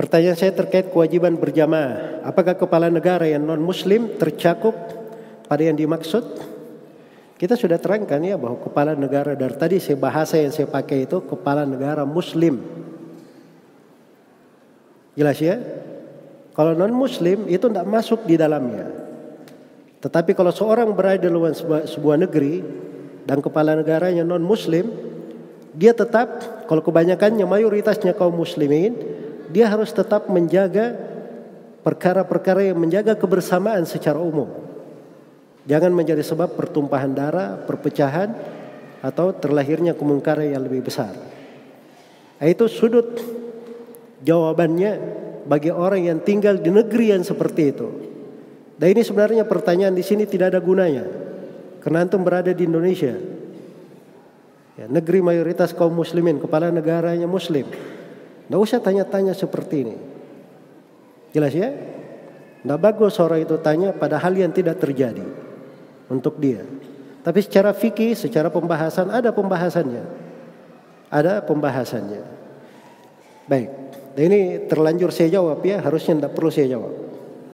Pertanyaan saya terkait kewajiban berjamaah. Apakah kepala negara yang non-muslim tercakup pada yang dimaksud? Kita sudah terangkan ya bahwa kepala negara dari tadi saya bahasa yang saya pakai itu kepala negara muslim. Jelas ya? Kalau non-muslim itu tidak masuk di dalamnya. Tetapi kalau seorang berada di luar sebuah, sebuah negeri dan kepala negaranya non-muslim, dia tetap kalau kebanyakannya mayoritasnya kaum muslimin, dia harus tetap menjaga perkara-perkara yang menjaga kebersamaan secara umum. Jangan menjadi sebab pertumpahan darah, perpecahan atau terlahirnya kemungkaran yang lebih besar. Itu sudut jawabannya bagi orang yang tinggal di negeri yang seperti itu. Dan ini sebenarnya pertanyaan di sini tidak ada gunanya. Karena antum berada di Indonesia. Ya, negeri mayoritas kaum muslimin, kepala negaranya muslim. Tidak usah tanya-tanya seperti ini. Jelas ya? Tidak bagus orang itu tanya pada hal yang tidak terjadi untuk dia. Tapi secara fikih, secara pembahasan ada pembahasannya. Ada pembahasannya. Baik. Dan ini terlanjur saya jawab ya, harusnya tidak perlu saya jawab.